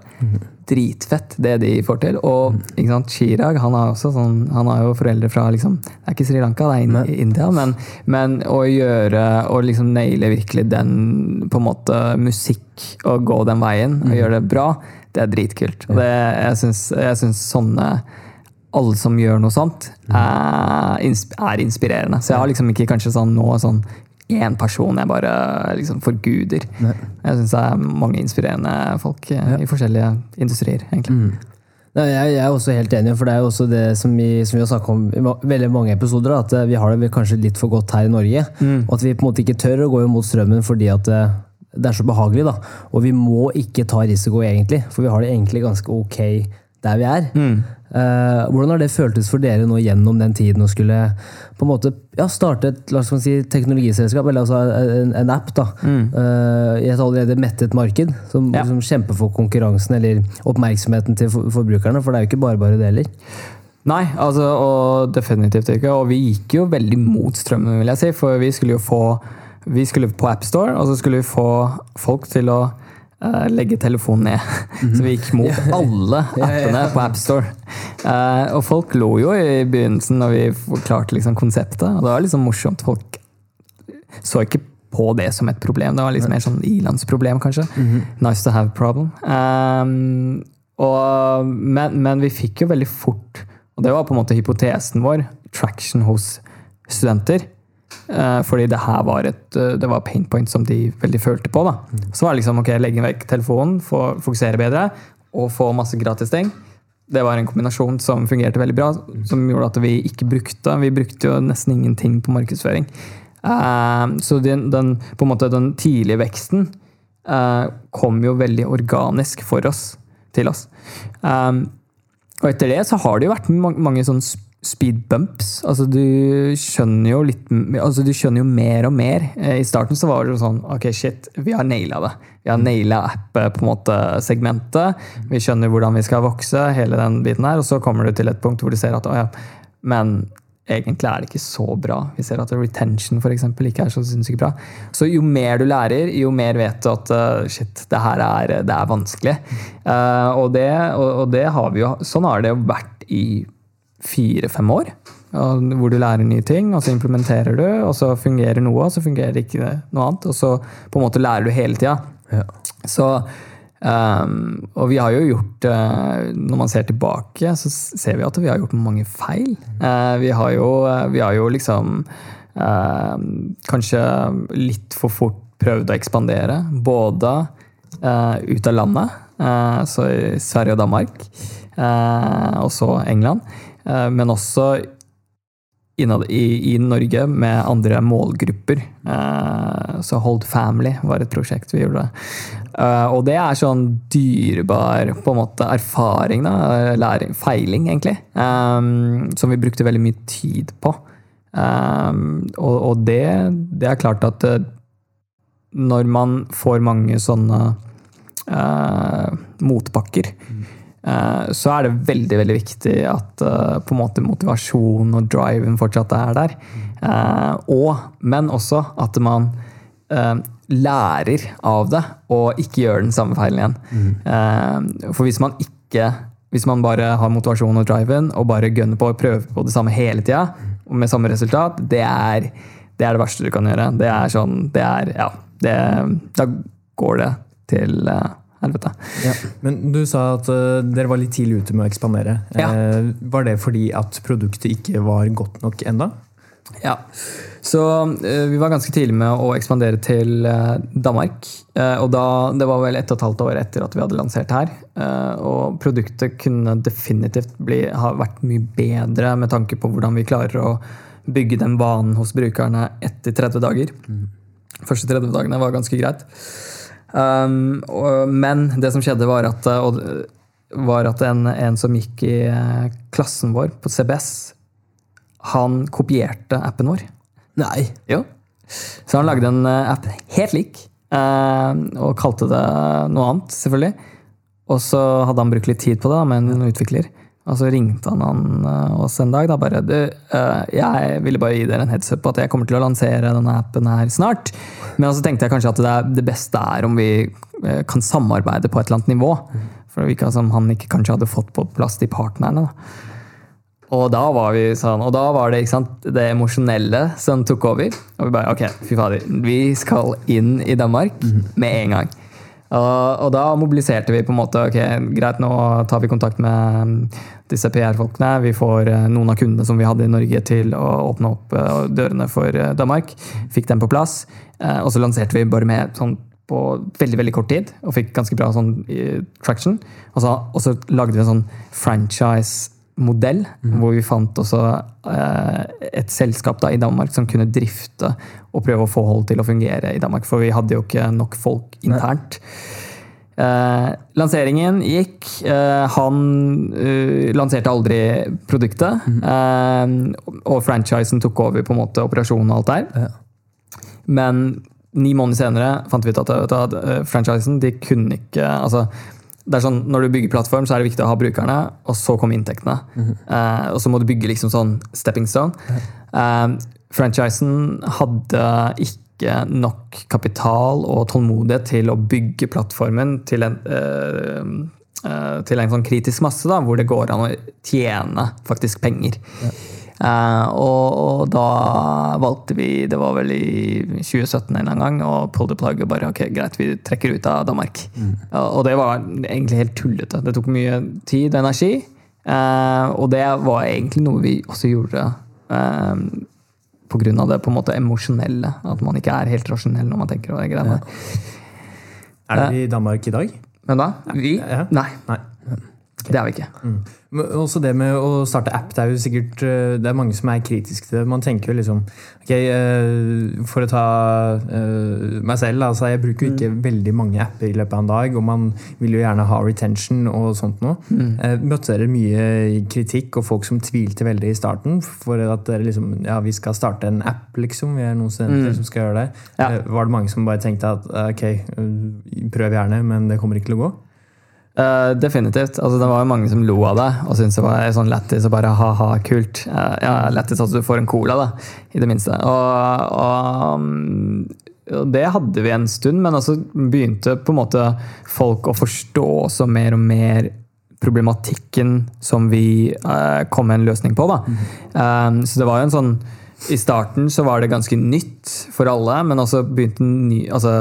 Speaker 1: Dritfett, det de får til. Og ikke sant, Chirag han har, også sånn, han har jo foreldre fra liksom, Det er ikke Sri Lanka, det er in India. Men, men å gjøre Å liksom naile virkelig den på en måte musikk og gå den veien og gjøre det bra, det er dritkult. Og det, jeg syns sånne alle som gjør noe sånt, er, er inspirerende. Så jeg har liksom ikke kanskje sånn nå sånn én person jeg bare liksom forguder.
Speaker 2: Nei.
Speaker 1: Jeg syns det er mange inspirerende folk eh, i forskjellige industrier, egentlig.
Speaker 2: Nei, jeg, jeg er også helt enig, for det er jo også det som vi, som vi har snakket om i veldig mange episoder, at eh, vi har det kanskje litt for godt her i Norge. Og at vi på en måte ikke tør å gå imot strømmen fordi at eh, det er så behagelig. da. Og vi må ikke ta risiko, egentlig, for vi har det egentlig ganske ok der vi er. Eh, hvordan har det føltes for dere nå gjennom den tiden å skulle på en måte ja, starte et la oss si, teknologiselskap, eller altså en, en app, da, eh, i et allerede mettet marked, som,
Speaker 1: Ja.
Speaker 2: som kjemper for konkurransen eller oppmerksomheten til for, forbrukerne? For det er jo ikke bare bare det heller.
Speaker 1: Nei, altså, og definitivt ikke. Og vi gikk jo veldig mot strømmen, vil jeg si. For vi skulle jo få Vi skulle på AppStore, og så skulle vi få folk til å eh, legge telefonen ned. Så vi gikk mot alle appene på AppStore. Uh, og folk lo jo i begynnelsen når vi forklarte liksom konseptet. Og det var liksom morsomt. Folk så ikke på det som et problem. Det var liksom mer sånn ilandsproblem, kanskje. Nice to have problem. Um, og, men, men vi fikk jo veldig fort, og det var på en måte hypotesen vår, traction hos studenter. Eh, fordi det her var et eh, det var pain point som de veldig følte på. da. Så var det liksom ok, legge vekk telefonen, få fokusere bedre og få masse gratis ting. Det var en kombinasjon som fungerte veldig bra, som gjorde at vi ikke brukte Vi brukte jo nesten ingenting på markedsføring. Eh, så den, den, på en måte den tidlige veksten kom jo veldig organisk for oss, til oss. Og etter det så har det jo vært mange, sånne speed bumps. Altså du skjønner jo litt altså Du skjønner jo mer og mer. Eh, I starten så var det sånn Ok, shit, vi har naila det. Vi har naila app på en måte segmentet. Vi skjønner hvordan vi skal vokse, hele den biten her. Og så kommer du til et punkt hvor du ser at å ja, men egentlig er det ikke så bra. Vi ser at retention for eksempel, ikke er så sinnssykt bra. Så jo mer du lærer, jo mer vet du at uh, shit, det her er, det er vanskelig. Uh, og, det, og, og det har vi jo Sånn har det jo vært i fire-fem år. Hvor du lærer nye ting, og så implementerer du, og så fungerer noe, og så fungerer ikke noe annet. Og så på en måte lærer du hele tida.
Speaker 2: Ja.
Speaker 1: Så Um, og vi har jo gjort uh, Når man ser tilbake, så ser vi at vi har gjort mange feil. Uh, vi, har jo, uh, vi har jo liksom kanskje litt for fort prøvd å ekspandere. Både ut av landet, så i Sverige og Danmark, og så England. men også innad i, i Norge med andre målgrupper. så Hold Family var et prosjekt vi gjorde. Uh, og det er sånn dyrebar på en måte erfaring, da, læring, feiling, egentlig, um, som vi brukte veldig mye tid på. Um, og, og det, det, er klart at uh, når man får mange sånne uh, motbakker, så er det veldig veldig viktig at på en måte motivasjon og driven fortsatt er der. og, men også at man eh, lærer av det og ikke gjør den samme feilen igjen. Eh, for hvis man ikke hvis man bare har motivasjon og driven og bare gønner på og prøver på det samme hele tida, med samme resultat, det er, det er det verste du kan gjøre. Det er sånn det er, ja, det, Da går det til eh, helvete.
Speaker 3: Men du sa at uh, dere var litt tidlig ute med å ekspandere.
Speaker 1: Ja.
Speaker 3: Uh, var det fordi at produktet ikke var godt nok enda?
Speaker 1: Ja. Så uh, vi var ganske tidlig med å ekspandere til Danmark. Og da, det var vel ett og et halvt år etter at vi hadde lansert her. Og produktet kunne definitivt bli, ha vært mye bedre med tanke på hvordan vi klarer å bygge den vanen hos brukerne etter 30 dager. Første 30 dagene var ganske greit. Um, og, men det som skjedde, var at, og, var at en, en som gikk i eh, klassen vår på CBS, han kopierte appen vår.
Speaker 2: Nei.
Speaker 1: Jo. Så han lagde en eh, app helt lik, eh, og kalte det noe annet, selvfølgelig. Og så hadde han brukt litt tid på det med en utvikler. Og så ringte han, han eh, oss en dag da bare du, eh, Jeg ville bare gi dere en headsup på at jeg kommer til å lansere denne appen her snart. Men så tenkte jeg kanskje at det, er, det beste er om vi eh, kan samarbeide på et eller annet nivå. For det virka som han ikke kanskje hadde fått på plass de partnerne. da. Og da var vi sånn, og da var det sant, det emosjonelle som tok over. Og vi bare ok, fy fader, vi skal inn i Danmark med en gang. Og, da mobiliserte vi på en måte ok, greit, nå tar vi kontakt med disse PR-folkene. Vi får eh, noen av kundene som vi hadde i Norge til å åpne opp eh, dørene for eh, Danmark. Fikk dem på plass. Og så lanserte vi bare med sånn på veldig veldig kort tid og fikk ganske bra sånn traction. Og så, og så lagde vi en sånn franchise-modell, hvor vi fant også eh, et selskap da, i Danmark som kunne drifte og prøve å få hold til å fungere i Danmark. For vi hadde jo ikke nok folk internt. Eh, lanseringen gikk. Eh, han uh, lanserte aldri produktet. Eh, og franchisen tok over på en måte operasjonen og alt der.
Speaker 2: Ja.
Speaker 1: Men ni måneder senere fant vi ut at, at, at eh, franchisen de kunne ikke altså, det er sånn, Når du bygger plattform, så er det viktig å ha brukerne, og så kommer inntektene. Eh, og så må du bygge liksom sånn stepping stone. Uh, franchisen hadde ikke nok kapital og tålmodighet til å bygge plattformen til en, uh, til en sånn kritisk masse, da, hvor det går an å tjene faktisk penger. Eh, og, og da valgte vi, det var vel i 2017 en eller annen gang, å pull the plug og bare ok, greit, vi trekker ut av Danmark. Ja, og det var egentlig helt tullete. Det tok mye tid og energi. eh, og det var egentlig noe vi også gjorde eh, av det på en måte emosjonelle. At man ikke er helt rasjonell når man tenker over de greiene.
Speaker 3: Er dere i Danmark i dag?
Speaker 1: Men da? Vi?
Speaker 3: Ja.
Speaker 1: Nei,
Speaker 3: Nei.
Speaker 1: Det er vi ikke.
Speaker 3: Men også det med å starte app, det er jo sikkert eh, Det er mange som er kritiske til det. Man tenker jo liksom Ok, eh, for å ta eh, meg selv, altså jeg bruker jo ikke veldig mange apper i løpet av en dag, og man vil jo gjerne ha retention og sånt noe. Eh, Møtte dere mye kritikk og folk som tvilte veldig i starten for at dere liksom Ja, vi skal starte en app, liksom. Vi er noen studenter som skal gjøre det.
Speaker 1: Ja.
Speaker 3: Var det mange som bare tenkte at ok, prøv gjerne, men det kommer ikke til å gå?
Speaker 1: Eh, definitivt. Altså, det var jo mange som lo av det og syntes det var sånn lættis og bare ha-ha, kult. Uh, ja, Lættis at du får en cola, da, i det minste. Og, og, mm, og det hadde vi en stund, men altså begynte på en måte folk å forstå også mer og mer problematikken som vi uh, kom med en løsning på. Da. Eh, så det var jo en sånn i starten så var det ganske nytt for alle, men også begynte ny, altså,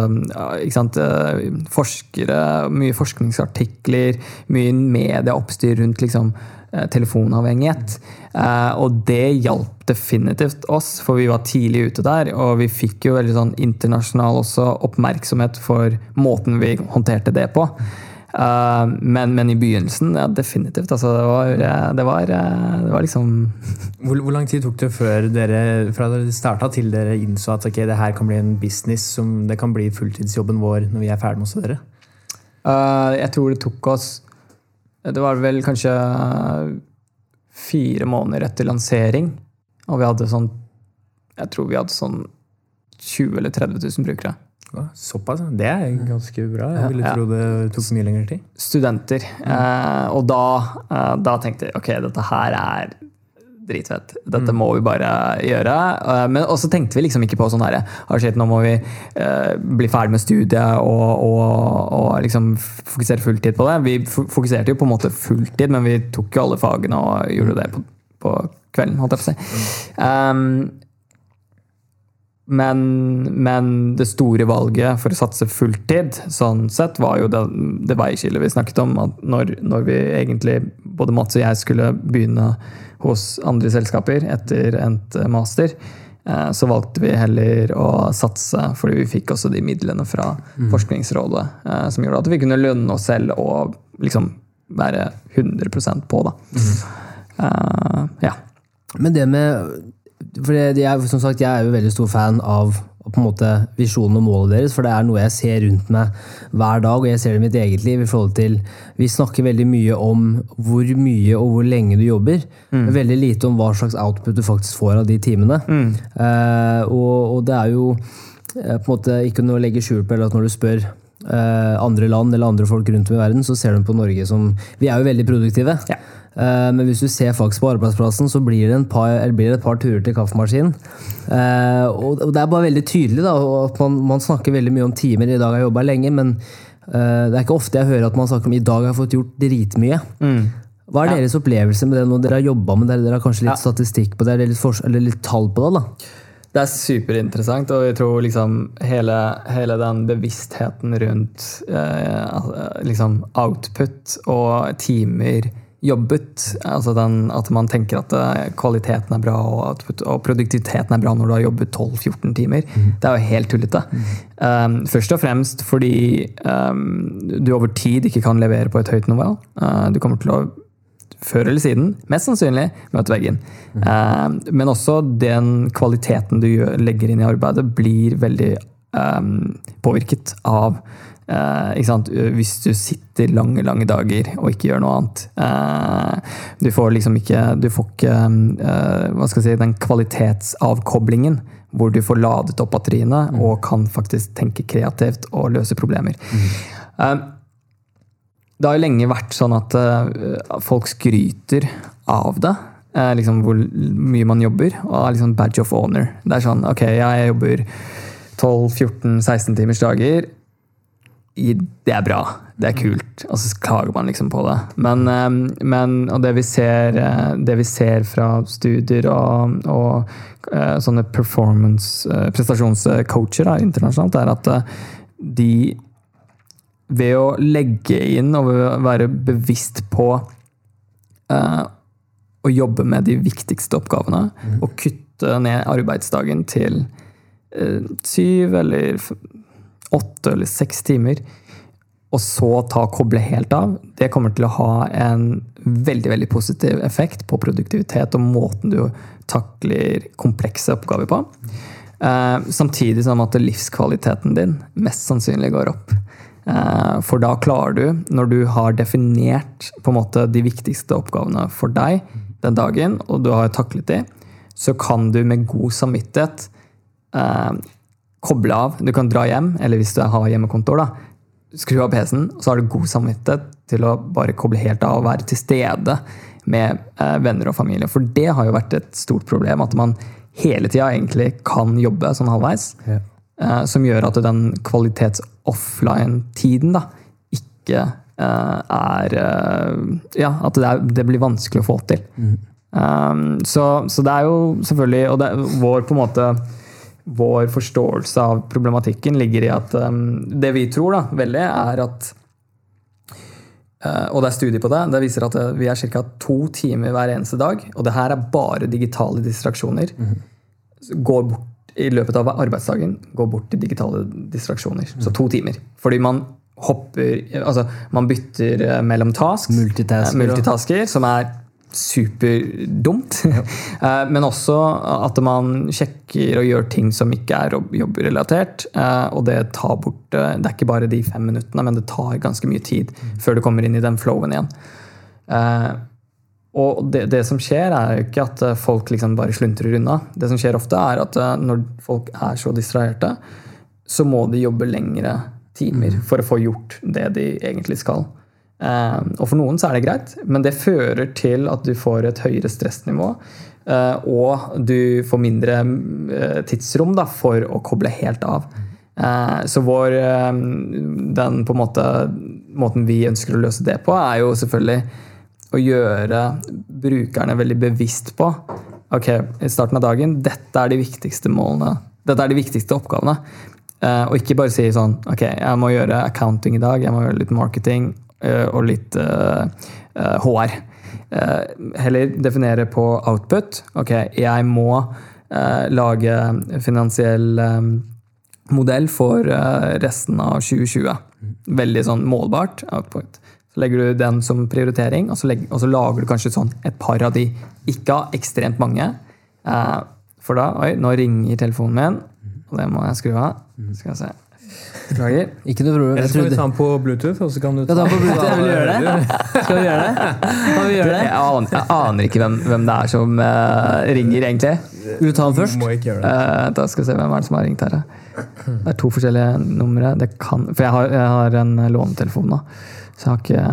Speaker 1: ikke sant, eh, forskere, mye forskningsartikler, mye medieoppstyr rundt liksom, eh, telefonavhengighet. Eh, Og det hjalp definitivt oss, for vi var tidlig ute der. Og vi fikk jo veldig sånn internasjonal også oppmerksomhet for måten vi håndterte det på. Eh, men, men i begynnelsen, ja, definitivt. Altså, det, var, eh, det, var, eh, det var liksom
Speaker 3: Hvor, hvor lang tid tok det før dere fra dere starta til dere innså at okay, det her kan bli en business som det kan bli fulltidsjobben vår når vi er ferdig med å studere?
Speaker 1: Uh, jeg tror det tok oss Det var vel kanskje fire måneder etter lansering. Og vi hadde sånn Jeg tror vi hadde sånn 20 eller 30 000 brukere.
Speaker 3: Ja, såpass? Det er ganske bra. Jeg ville tro det tok mye lengre tid.
Speaker 1: Studenter. Eh, og da, eh, da tenkte jeg ok, dette her er dritfett. Dette må vi bare gjøre. Eh, Men også tenkte vi liksom ikke på sånn herre Nå må vi eh, bli ferdig med studiet og, og, og liksom fokusere fulltid på det. Vi fokuserte jo på en måte fulltid, men vi tok jo alle fagene og gjorde det på, på kvelden, holdt jeg på å si. Um, men, men det store valget for å satse fulltid, sånn sett, var jo det, det veiskillet vi snakket om. At når, når vi egentlig, både Mats og jeg, skulle begynne hos andre selskaper etter endt master, eh, så valgte vi heller å satse, fordi vi fikk også de midlene fra Forskningsrådet, eh, som gjorde at vi kunne lønne oss selv og liksom være 100% på, da. Eh, ja.
Speaker 2: Men det med for er, som sagt, Jeg er jo veldig stor fan av på en måte visjonen og målet deres, for det er noe jeg ser rundt meg hver dag, og jeg ser det i mitt eget liv. i forhold til, Vi snakker veldig mye om hvor mye og hvor lenge du jobber, men veldig lite om hva slags output du faktisk får av de timene. Eh, og, og det er jo uh, på en måte ikke noe å legge skjul på, eller at når du spør uh, andre land eller andre folk rundt om i verden, så ser de på Norge som Vi er jo veldig produktive.
Speaker 1: Ja.
Speaker 2: Eh, Men hvis du ser faktisk på arbeidsplassen, så blir det, en par, eller blir det et par turer til kaffemaskinen. Eh, Og det er bare veldig tydelig da, at man, man snakker veldig mye om timer. I dag har jeg jobba lenge, men eh, det er ikke ofte jeg hører at man snakker om i dag har jeg fått gjort dritmye. Hva er deres opplevelse med det når dere har jobba med det? Dere har kanskje litt statistikk på det, eller litt, eller litt tall på det? da?
Speaker 1: Det er superinteressant, og jeg tror liksom hele, hele den bevisstheten rundt eh, liksom output og timer jobbet, altså den, at man tenker at eh, kvaliteten er bra og, at, og produktiviteten er bra når du har jobbet 12-14 timer, det er jo helt tullete. Um, først og fremst fordi um, du over tid ikke kan levere på et høyt nivå. Uh, du kommer til å før eller siden, mest sannsynlig, møte veggen. Eh, men også den kvaliteten du legger inn i arbeidet, blir veldig um, påvirket av eh? Hvis du sitter lange lange dager og ikke gjør noe annet. Eh, du får liksom ikke, du får ikke eh, hva skal jeg si, den kvalitetsavkoblingen hvor du får ladet opp batteriene og kan faktisk tenke kreativt og løse problemer. Eh, det har jo lenge vært sånn at eh, folk skryter av det. eh, liksom hvor mye man jobber. Og er liksom badge of honor. Det er sånn ok, jeg jobber 12-14-16 timers dager. Det er bra. Det er kult. Og så klager man liksom på det. Men, eh, men og det vi ser, eh, det vi ser fra studier og, og eh, sånne performance, eh, prestasjonscoacher internasjonalt, er at de ved å legge inn og være bevisst på uh, å jobbe med de viktigste oppgavene og kutte ned arbeidsdagen til uh, syv eller åtte eller seks timer, og så ta koble helt av, det kommer til å ha en veldig veldig positiv effekt på produktivitet og måten du takler komplekse oppgaver på. Eh, samtidig som at livskvaliteten din mest sannsynlig går opp. Eh, For da klarer du, når du har definert på en måte de viktigste oppgavene for deg den dagen, og du har taklet de, så kan du med god samvittighet eh, koble av. Du kan dra hjem, eller hvis du har hjemmekontor, da, skru av PC-en, og så har du god samvittighet til å bare koble helt av og være til stede med eh, venner og familie. For det har jo vært et stort problem, at man hele tida egentlig kan jobbe sånn halvveis.
Speaker 2: Ja.
Speaker 1: Eh, som gjør at den kvalitets-offline-tiden da ikke eh, er eh, Ja, at det, er, det blir vanskelig å få til. Um, så, så det er jo selvfølgelig Og det, vår på en måte vår forståelse av problematikken ligger i at um, det vi tror da, veldig, er at uh, og det er studier på det. Det viser at eh, vi er ca. to timer hver eneste dag. Og det her er bare digitale distraksjoner. Går bort i løpet av arbeidsdagen går bort til digitale distraksjoner. Så to timer. Fordi man hopper Altså, man bytter eh, mellom tasks.
Speaker 2: Multitasker,
Speaker 1: eh, multitasker som er superdumt. Ja. Men også at man sjekker og gjør ting som ikke er jobb- jobbrelatert. eh, Og det tar bort eh, Det er ikke bare de fem minuttene, men det tar ganske mye tid før du kommer inn i den flowen igjen. Eh, Og det, det som skjer, er jo ikke at eh, folk liksom bare sluntrer unna. Det som skjer ofte, er at eh, når folk er så distraherte, så må de jobbe lengre timer for å få gjort det de egentlig skal. Eh, og for noen så er det greit, men det fører til at du får et høyere stressnivå. eh, og du får mindre eh, tidsrom da, for å koble helt av. Så vår den på en måte, måten vi ønsker å løse det på, er jo selvfølgelig å gjøre brukerne veldig bevisst på ok, i starten av dagen, dette er de viktigste målene. Dette er de viktigste oppgavene. Og ikke bare si sånn ok, jeg må gjøre accounting i dag, jeg må gjøre litt marketing og litt eh, eh, HR. Eh, heller definere på output. Ok, jeg må eh, lage finansiell eh, modell for eh, resten av 2020. Veldig sånn målbart output. Så legger du den som prioritering, og så, legger, og så lager du kanskje sånn et par av de. Ikke av ekstremt mange. Eh, for da Oi, nå ringer telefonen min, og det må jeg skru av. Skal jeg se. Beklager.
Speaker 2: Ikke noe problem.
Speaker 3: Eller
Speaker 2: Jeg
Speaker 3: skal vi ta den på Bluetooth, og så kan du
Speaker 2: Skal ja, ta på Bluetooth? Jeg vil gjøre det. Skal vi gjøre det? Kan vi gjøre
Speaker 1: Jeg
Speaker 2: det?
Speaker 1: aner, jeg aner ikke hvem, hvem det er som uh, ringer, egentlig.
Speaker 2: Vil du ta den først?
Speaker 3: Må ikke gjøre det.
Speaker 1: Uh, da skal vi se hvem er det som har ringt her. Det er to forskjellige numre. Det kan, for jeg har, jeg har en lånetelefon nå. Så jeg har ikke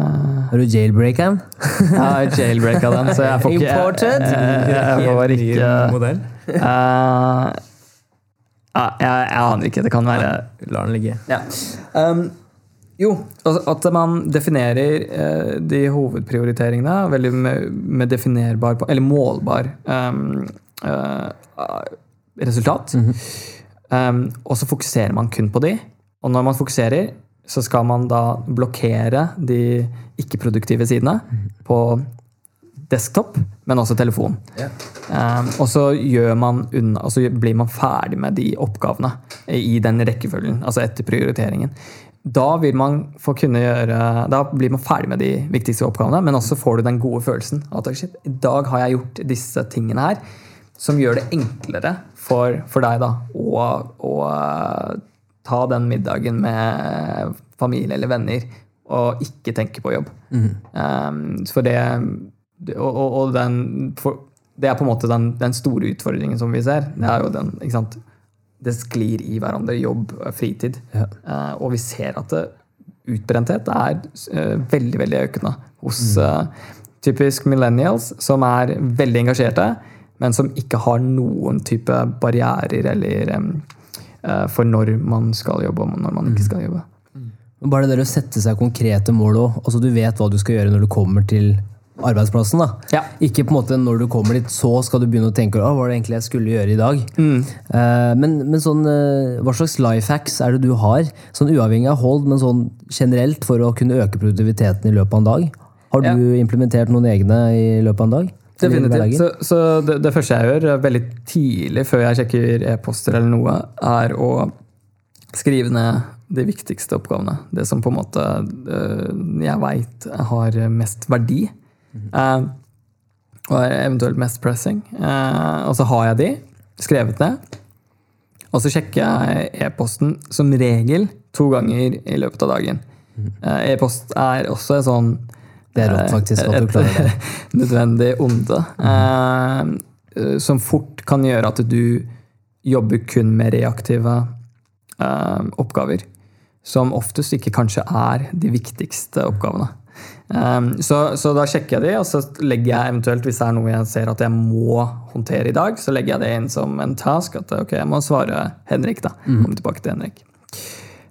Speaker 2: Har du jailbreakeren?
Speaker 1: Jeg har jailbreaka den, så jeg får ikke
Speaker 2: Imported?
Speaker 1: Jeg, jeg får
Speaker 3: Helt ny
Speaker 1: ikke
Speaker 3: modell.
Speaker 1: eh, ja, jeg, jeg aner ikke. Det kan være
Speaker 3: La den ligge.
Speaker 1: ja. um, Jo, altså at man definerer eh, de hovedprioriteringene veldig med, med definerbar Eller målbar um, uh, resultat. um, og så fokuserer man kun på de. Og når man fokuserer, så skal man da blokkere de ikke-produktive sidene på desktop, men også telefon. Um, og så og blir man ferdig med de oppgavene i den rekkefølgen, altså etter prioriteringen. Da gjøre, da blir man ferdig med de viktigste oppgavene, men også får du den gode følelsen. At shit, i dag har jeg gjort disse tingene her, som gjør det enklere for, for deg da, å, å ta den middagen med familie eller venner, og ikke tenke på jobb. Um, for det og, og, og den, for, det er på en måte den, den store utfordringen som vi ser. Det er jo den, ikke sant? Det sklir i hverandre, jobb, fritid.
Speaker 2: Ja.
Speaker 1: Uh, og vi ser at det, utbrenthet er uh, veldig veldig økende hos uh, typisk millennials, som er veldig engasjerte, men som ikke har noen type barrierer eller um, eh, for når man skal jobbe og når man ikke skal jobbe.
Speaker 2: Bare det der å sette seg konkrete mål òg. Altså, du vet hva du skal gjøre når du kommer til arbeidsplassen. da.
Speaker 1: Ja.
Speaker 2: Ikke på en måte når du kommer dit, så skal du begynne å tenke hva var det egentlig jeg skulle gjøre i dag. Eh, men men sånn, uh, hva slags life hacks er det du har, sånn uavhengig av hold, men sånn generelt for å kunne øke produktiviteten i løpet av en dag? Har du implementert noen egne i løpet av en dag?
Speaker 1: Definitivt. Så, så det, det første jeg gjør, veldig tidlig før jeg sjekker e-poster eller noe, er å skrive ned de viktigste oppgavene. Det som på en måte eh, jeg veit har mest verdi. Eh, og eventuelt mest pressing. Uh, og så har jeg de skrevet ned. Og så sjekker jeg e-posten som regel to ganger i løpet av dagen. Uh, E-post er også et sånn
Speaker 2: Det er rått, faktisk, at du klarer det.
Speaker 1: nødvendig onde. eh, som fort kan gjøre at du jobber kun med reaktive oppgaver. Som oftest ikke kanskje er de viktigste oppgavene. Um, så, så da sjekker jeg de, og så legger jeg eventuelt, hvis det er noe jeg ser at jeg må håndtere i dag, så legger jeg det inn som en task. At ok, jeg må svare Henrik, da. Komme tilbake til Henrik.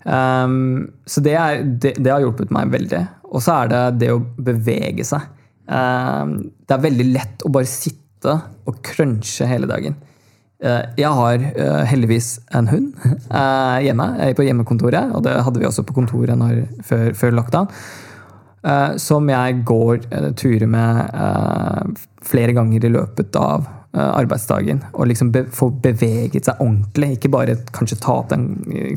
Speaker 1: Um, så det, er, det, det har hjulpet meg veldig. Og så er det det å bevege seg. Um, det er veldig lett å bare sitte og crunche hele dagen. Uh, jeg har uh, heldigvis en hund uh, hjemme på hjemmekontoret, og det hadde vi også på kontoret når, før, før lockdown. Uh, som jeg går uh, turer med uh, flere ganger i løpet av arbeidsdagen. Og liksom be få beveget seg ordentlig. Ikke bare kanskje ta opp den,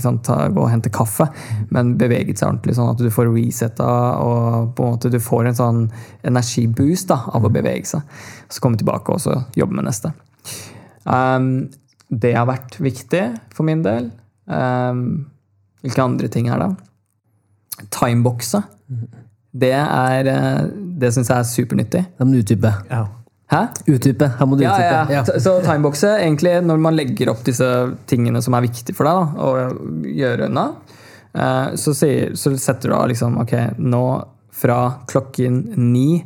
Speaker 1: sant, ta, gå og hente kaffe, men beveget seg ordentlig, sånn at du får resetta og på en måte du får en sånn energiboost da, av å bevege seg. Så komme tilbake og så jobbe med neste. Um, det har vært viktig for min del. Um, hvilke andre ting er det? Timeboxe. Det, er, eh, det syns jeg er supernyttig.
Speaker 2: Da må du utdype.
Speaker 3: Ja.
Speaker 1: Hæ?
Speaker 2: Utdype. Her må du
Speaker 1: Ja,
Speaker 2: utdype.
Speaker 1: ja. Så- Så timeboxe, egentlig når man legger opp disse tingene som er viktige for deg da, å gjøre unna, eh, så, sier, så setter du av liksom Ok, nå fra klokken ni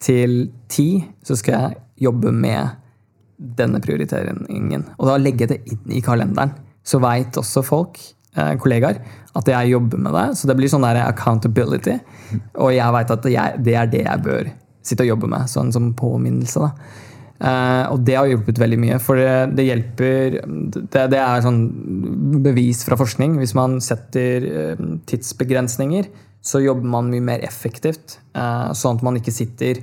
Speaker 1: til ti så skal jeg jobbe med denne prioriteringen. Og da legge det inn i kalenderen. Så veit også folk, kollegaer, at jeg jobber med det. Så det blir sånn der accountability. Og jeg veit at jeg, det er det jeg bør sitte og jobbe med, sånn som påminnelse. da. Uh, og det har hjulpet veldig mye, for det, det hjelper det, det, er sånn bevis fra forskning. Hvis man setter uh, tidsbegrensninger, så jobber man mye mer effektivt. Uh, sånn at man ikke sitter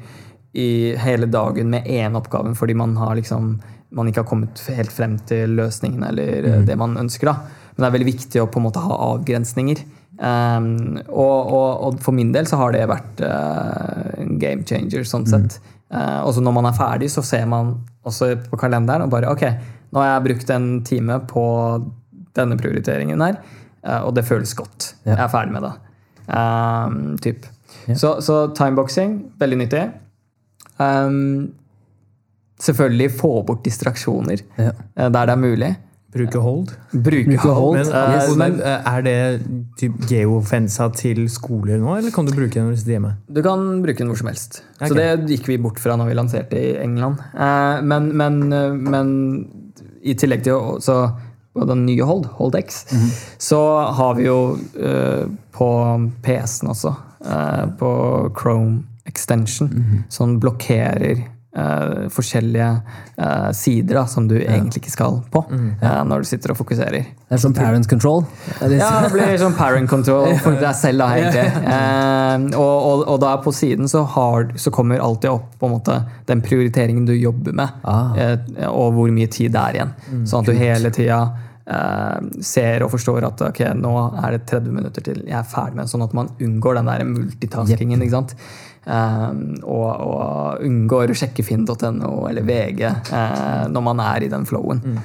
Speaker 1: i hele dagen med én oppgave fordi man, har liksom, man ikke har kommet helt frem til løsningen eller mm. det man ønsker. da. Men det er veldig viktig å på en måte ha avgrensninger. Um, og, og, og, for min del så har det vært uh, en game changer, sånn sett. Mm. Uh, og så når man er ferdig, så ser man også på kalenderen og bare Ok, nå har jeg brukt en time på denne prioriteringen her, uh, og det føles godt. Ja. Jeg er ferdig med det. Um, typ. Ja. Så, så timeboxing, veldig nyttig. Um, selvfølgelig få bort distraksjoner ja. der det er mulig.
Speaker 3: Bruke hold?
Speaker 1: Bruke hold.
Speaker 3: Men, yes. men, er det typ geofensa til skoler nå, eller kan du bruke den når du sitter hjemme?
Speaker 1: Du kan bruke den hvor som helst. Okay. Så det gikk vi bort fra når vi lanserte i England. Eh, men, men, men i tillegg til så, den nye Hold, Hold X, mm -hmm. så har vi jo uh, på PC-en også, uh, på Chrome Extension, mm -hmm. som blokkerer Uh, forskjellige uh, sider da, som du ja. egentlig ikke skal på mm, ja. uh, når du sitter og fokuserer.
Speaker 2: Det er som parent control?
Speaker 1: Det ja, det blir som parent control for deg selv, da, egentlig. og, og, og, da på siden så, har, så, kommer alltid opp på en måte den prioriteringen du jobber med, ah. og hvor mye tid det er igjen. Mm, sånn at du hele tida ser og forstår at ok, nå er det 30 minutter til jeg er ferdig med Sånn at man unngår den der multitaskingen. Yep. ikke sant? Um, og, og, unngår å sjekke finn.no eller VG uh, når man er i den flowen. Mm.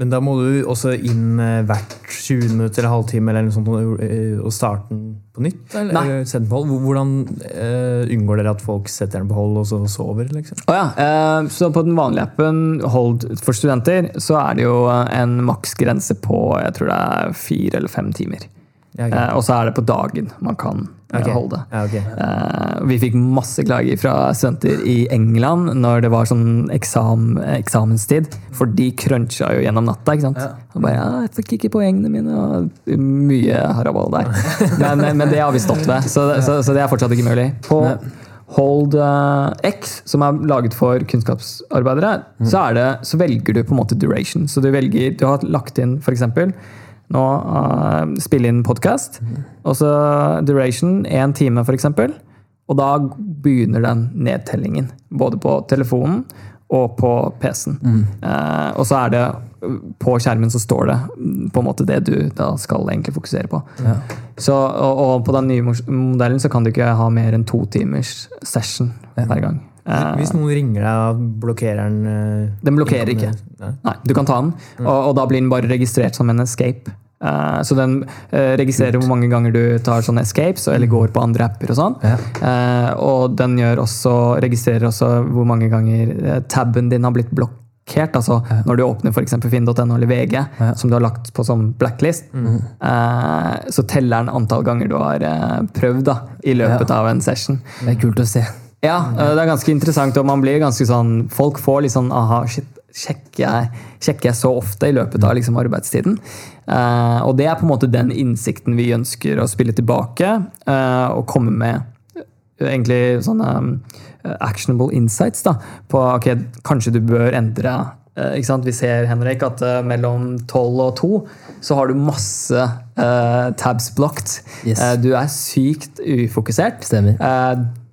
Speaker 3: Men da må du også inn uh, hvert 20 minutter eller halvtime eller noe sånt, og starte den på nytt? Eller, eller sette den på hold? Hvordan uh, unngår dere at folk setter den på hold og så sover? Liksom?
Speaker 1: Oh, ja. så på den vanlige appen Hold for studenter så er det jo en maksgrense på jeg tror det er fire eller fem timer. Ja, og så er det på dagen man kan okay. holde.
Speaker 3: Ja, okay.
Speaker 1: uh, vi fikk masse klager fra studenter i England når det var sånn eksam, eksamenstid. For de cruncha jo gjennom natta. ikke sant? Ja. Og bare, ja, 'Jeg fikk ikke poengene mine', og mye haraball der. men, men, det har vi stått ved, så, så, så, det er fortsatt ikke mulig. På Hold uh, X, som er laget for kunnskapsarbeidere, mm. så, det, så, velger du på en måte duration. Så du velger, du har lagt inn f.eks nå uh, spille inn podkast. Mm. Og så duration én time, f.eks. Og da begynner den nedtellingen. Både på telefonen og på PC-en. Mm. Uh, og så er det på skjermen så står det på en måte det du da skal egentlig fokusere på. Ja. Så, og, og, på den nye modellen så kan du ikke ha mer enn to timers session ja. hver gang.
Speaker 3: Hvis noen ringer deg, blokkerer den?
Speaker 1: Uh, den blokkerer ikke. Nei. Du kan ta den, mm. og, og, da blir den bare registrert som en escape. Uh, så den uh, registrerer hvor mange ganger du tar sånne escapes eller mm. går på andre apper. Og sånn. Ja. Uh, og den også, registrerer også hvor mange ganger taben din har blitt blokkert. Altså ja. når du åpner f.eks. finn.no eller VG, ja. som du har lagt på som blacklist, mm. så teller den antall ganger du har prøvd da, i løpet av en session.
Speaker 2: Det er kult å se.
Speaker 1: Ja, det er ganske interessant, og man blir ganske sånn Folk får litt sånn aha, shit, sjekker jeg, sjekker jeg så ofte i løpet av liksom, arbeidstiden? Uh, og det er på en måte den innsikten vi ønsker å spille tilbake uh, og komme med uh, egentlig sånne actionable insights da, på ok, kanskje du bør endre Vi ser Henrik, at mellom 12 og 2 så har du masse tabs blocked. Yes. du er sykt ufokusert.
Speaker 2: Stemmer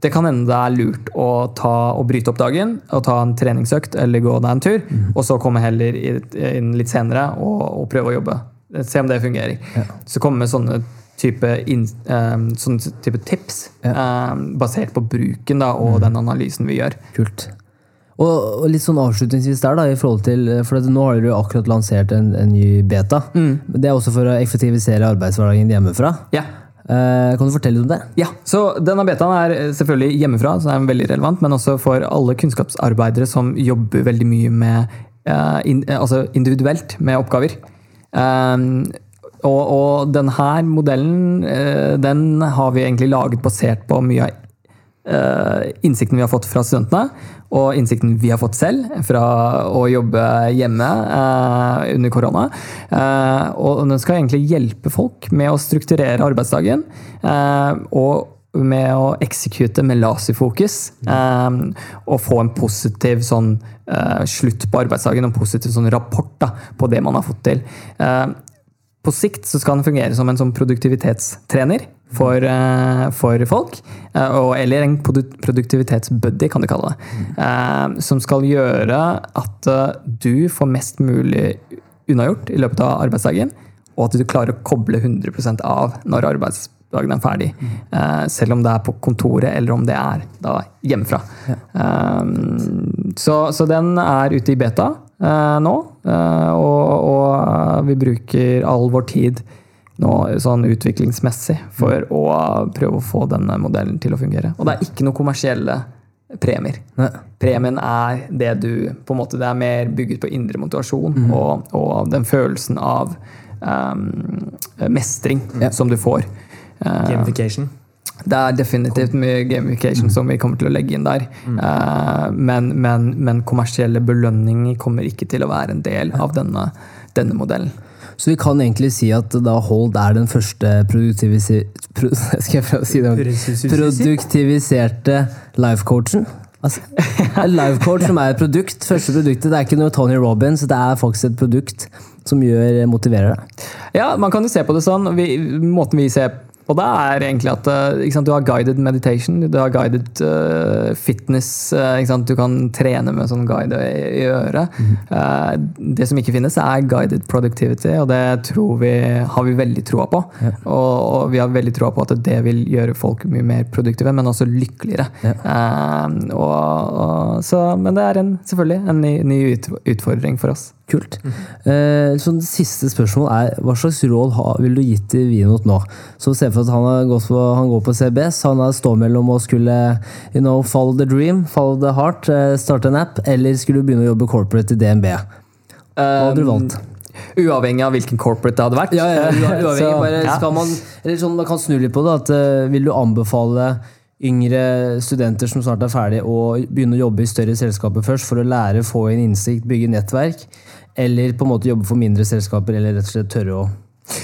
Speaker 1: det kan hende det er lurt å, ta, bryte opp dagen og ta en treningsøkt eller gå deg en tur, mm. og så komme heller inn litt senere og, og prøve å jobbe. Se om det fungerer. Ja. Så komme med sånne type, in, um, sånne type tips ja. um, basert på bruken da, og mm. den analysen vi gjør.
Speaker 2: Kult. Og, litt sånn avslutningsvis der, da, i forhold til, for nå har du akkurat lansert en, en ny beta. Mm. Det er også for å effektivisere arbeidshverdagen hjemmefra.
Speaker 1: Ja.
Speaker 2: Uh, kan du fortelle om det?
Speaker 1: Ja, så Denne betaen er selvfølgelig hjemmefra, så er den veldig relevant, men også for alle kunnskapsarbeidere som jobber veldig mye med, in, altså individuelt med oppgaver. Og, og denne modellen den har vi egentlig laget basert på mye av eh, innsikten vi har fått fra studentene, og innsikten vi har fått selv fra å jobbe hjemme eh, under korona. Eh, og den skal egentlig hjelpe folk med å strukturere arbeidsdagen. eh, og med å execute med laserfokus. Eh, og få en positiv sånn, eh, slutt på arbeidsdagen, en positiv sånn rapport da, på det man har fått til. Eh, på sikt så skal den fungere som en sånn produktivitetstrener for, eh, for folk. eh, og, eller en produktivitetsbuddy, kan du kalle det. Eh, som skal gjøre at du får mest mulig unnagjort i løpet av arbeidsdagen. Og at du klarer å koble 100% av når arbeidsdagen er ferdig. Eh, selv om det er på kontoret, eller om det er da hjemmefra. Eh, så, så den er ute i beta nå. og vi bruker all vår tid nå sånn utviklingsmessig for å prøve å få denne modellen til å fungere. Og det er ikke noen kommersielle premier.
Speaker 2: Ne.
Speaker 1: Premien er det du på en måte, Det er mer bygget på indre motivasjon og, og den følelsen av um, mestring som du får. Uh,
Speaker 3: Gamification.
Speaker 1: Det er definitivt mye gamification som vi kommer til å legge inn der. Eh, men, men, men kommersielle belønninger kommer ikke til å være en del av denne, denne modellen.
Speaker 2: Så vi kan egentlig si at da Hold er den første produktivisi... Pro, si? Produktiviserte life-coachen. Altså, life-coach som er et produkt. Første produktet. Det er ikke noe Tony Robins, det er faktisk et produkt som gjør, motiverer deg.
Speaker 1: Ja, man kan jo se på det sånn. Vi, måten vi ser på det, er egentlig at eh, sant, du har guided meditation, du har guided uh, fitness. eh, sant? Du kan trene med sånn guide i, i øret. Eh, det som ikke finnes, er guided productivity, og det tror vi, har vi veldig troa på. Og, og vi har veldig troa på at det vil gjøre folk mye mer produktive, men også lykkeligere. Eh, og, og, så, men det er en, selvfølgelig en ny, ny utfordring for oss.
Speaker 2: Kult. Eh, så det siste spørsmål er hva slags råd ha, vil du gi til Vinot nå? Så Se for at han, har gått på, han går på CBS, han står stå mellom å skulle you know, follow the dream, follow the heart, eh, starte en app, eller skulle du begynne å jobbe corporate i DNB? Hva hadde du valgt?
Speaker 1: Uavhengig av hvilken corporate det hadde vært.
Speaker 2: Ja, ja, uavhengig. Bare
Speaker 1: ja.
Speaker 2: man, eller sånn, man kan snu litt på det. At, uh, vil du anbefale yngre studenter som snart er ferdig, å begynne å jobbe i større selskaper først for å lære, få inn innsikt, bygge nettverk? Eller på en måte jobbe for mindre selskaper, eller rett og slett tørre å,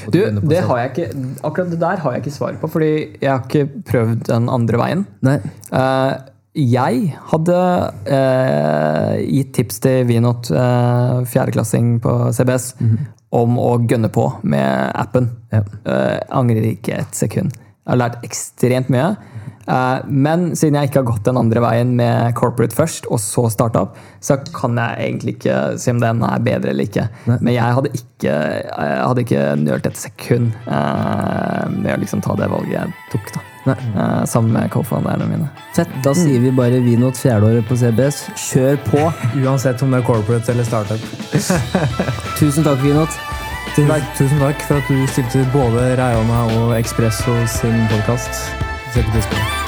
Speaker 1: Du, det har jeg ikke, akkurat det der har jeg ikke svar på, fordi jeg har ikke prøvd den andre veien.
Speaker 2: Nei.
Speaker 1: Eh, jeg hadde eh, gitt tips til Vinot, uh, fjerdeklassing på CBS, om å gønne på med appen.
Speaker 2: Ja.
Speaker 1: Eh, angrer ikke et sekund. Jeg har lært ekstremt mye. Eh, men siden jeg ikke har gått den andre veien med corporate først, og så startup, så kan jeg egentlig ikke si om den er bedre eller ikke. Men jeg hadde ikke, jeg hadde ikke nølt et sekund eh, med å liksom ta det valget jeg tok. da.
Speaker 2: Nei.
Speaker 1: Eh, sammen med co-founderne mine.
Speaker 2: Fett. Da sier vi bare Vinot fjerdeåret på CBS. Kjør på!
Speaker 3: Uansett om det er corporate eller startup.
Speaker 2: Tusen takk, Vinot.
Speaker 3: Tusen tusen takk for at du stilte både Reiona og Expresso sin podkast. Setter pris på det.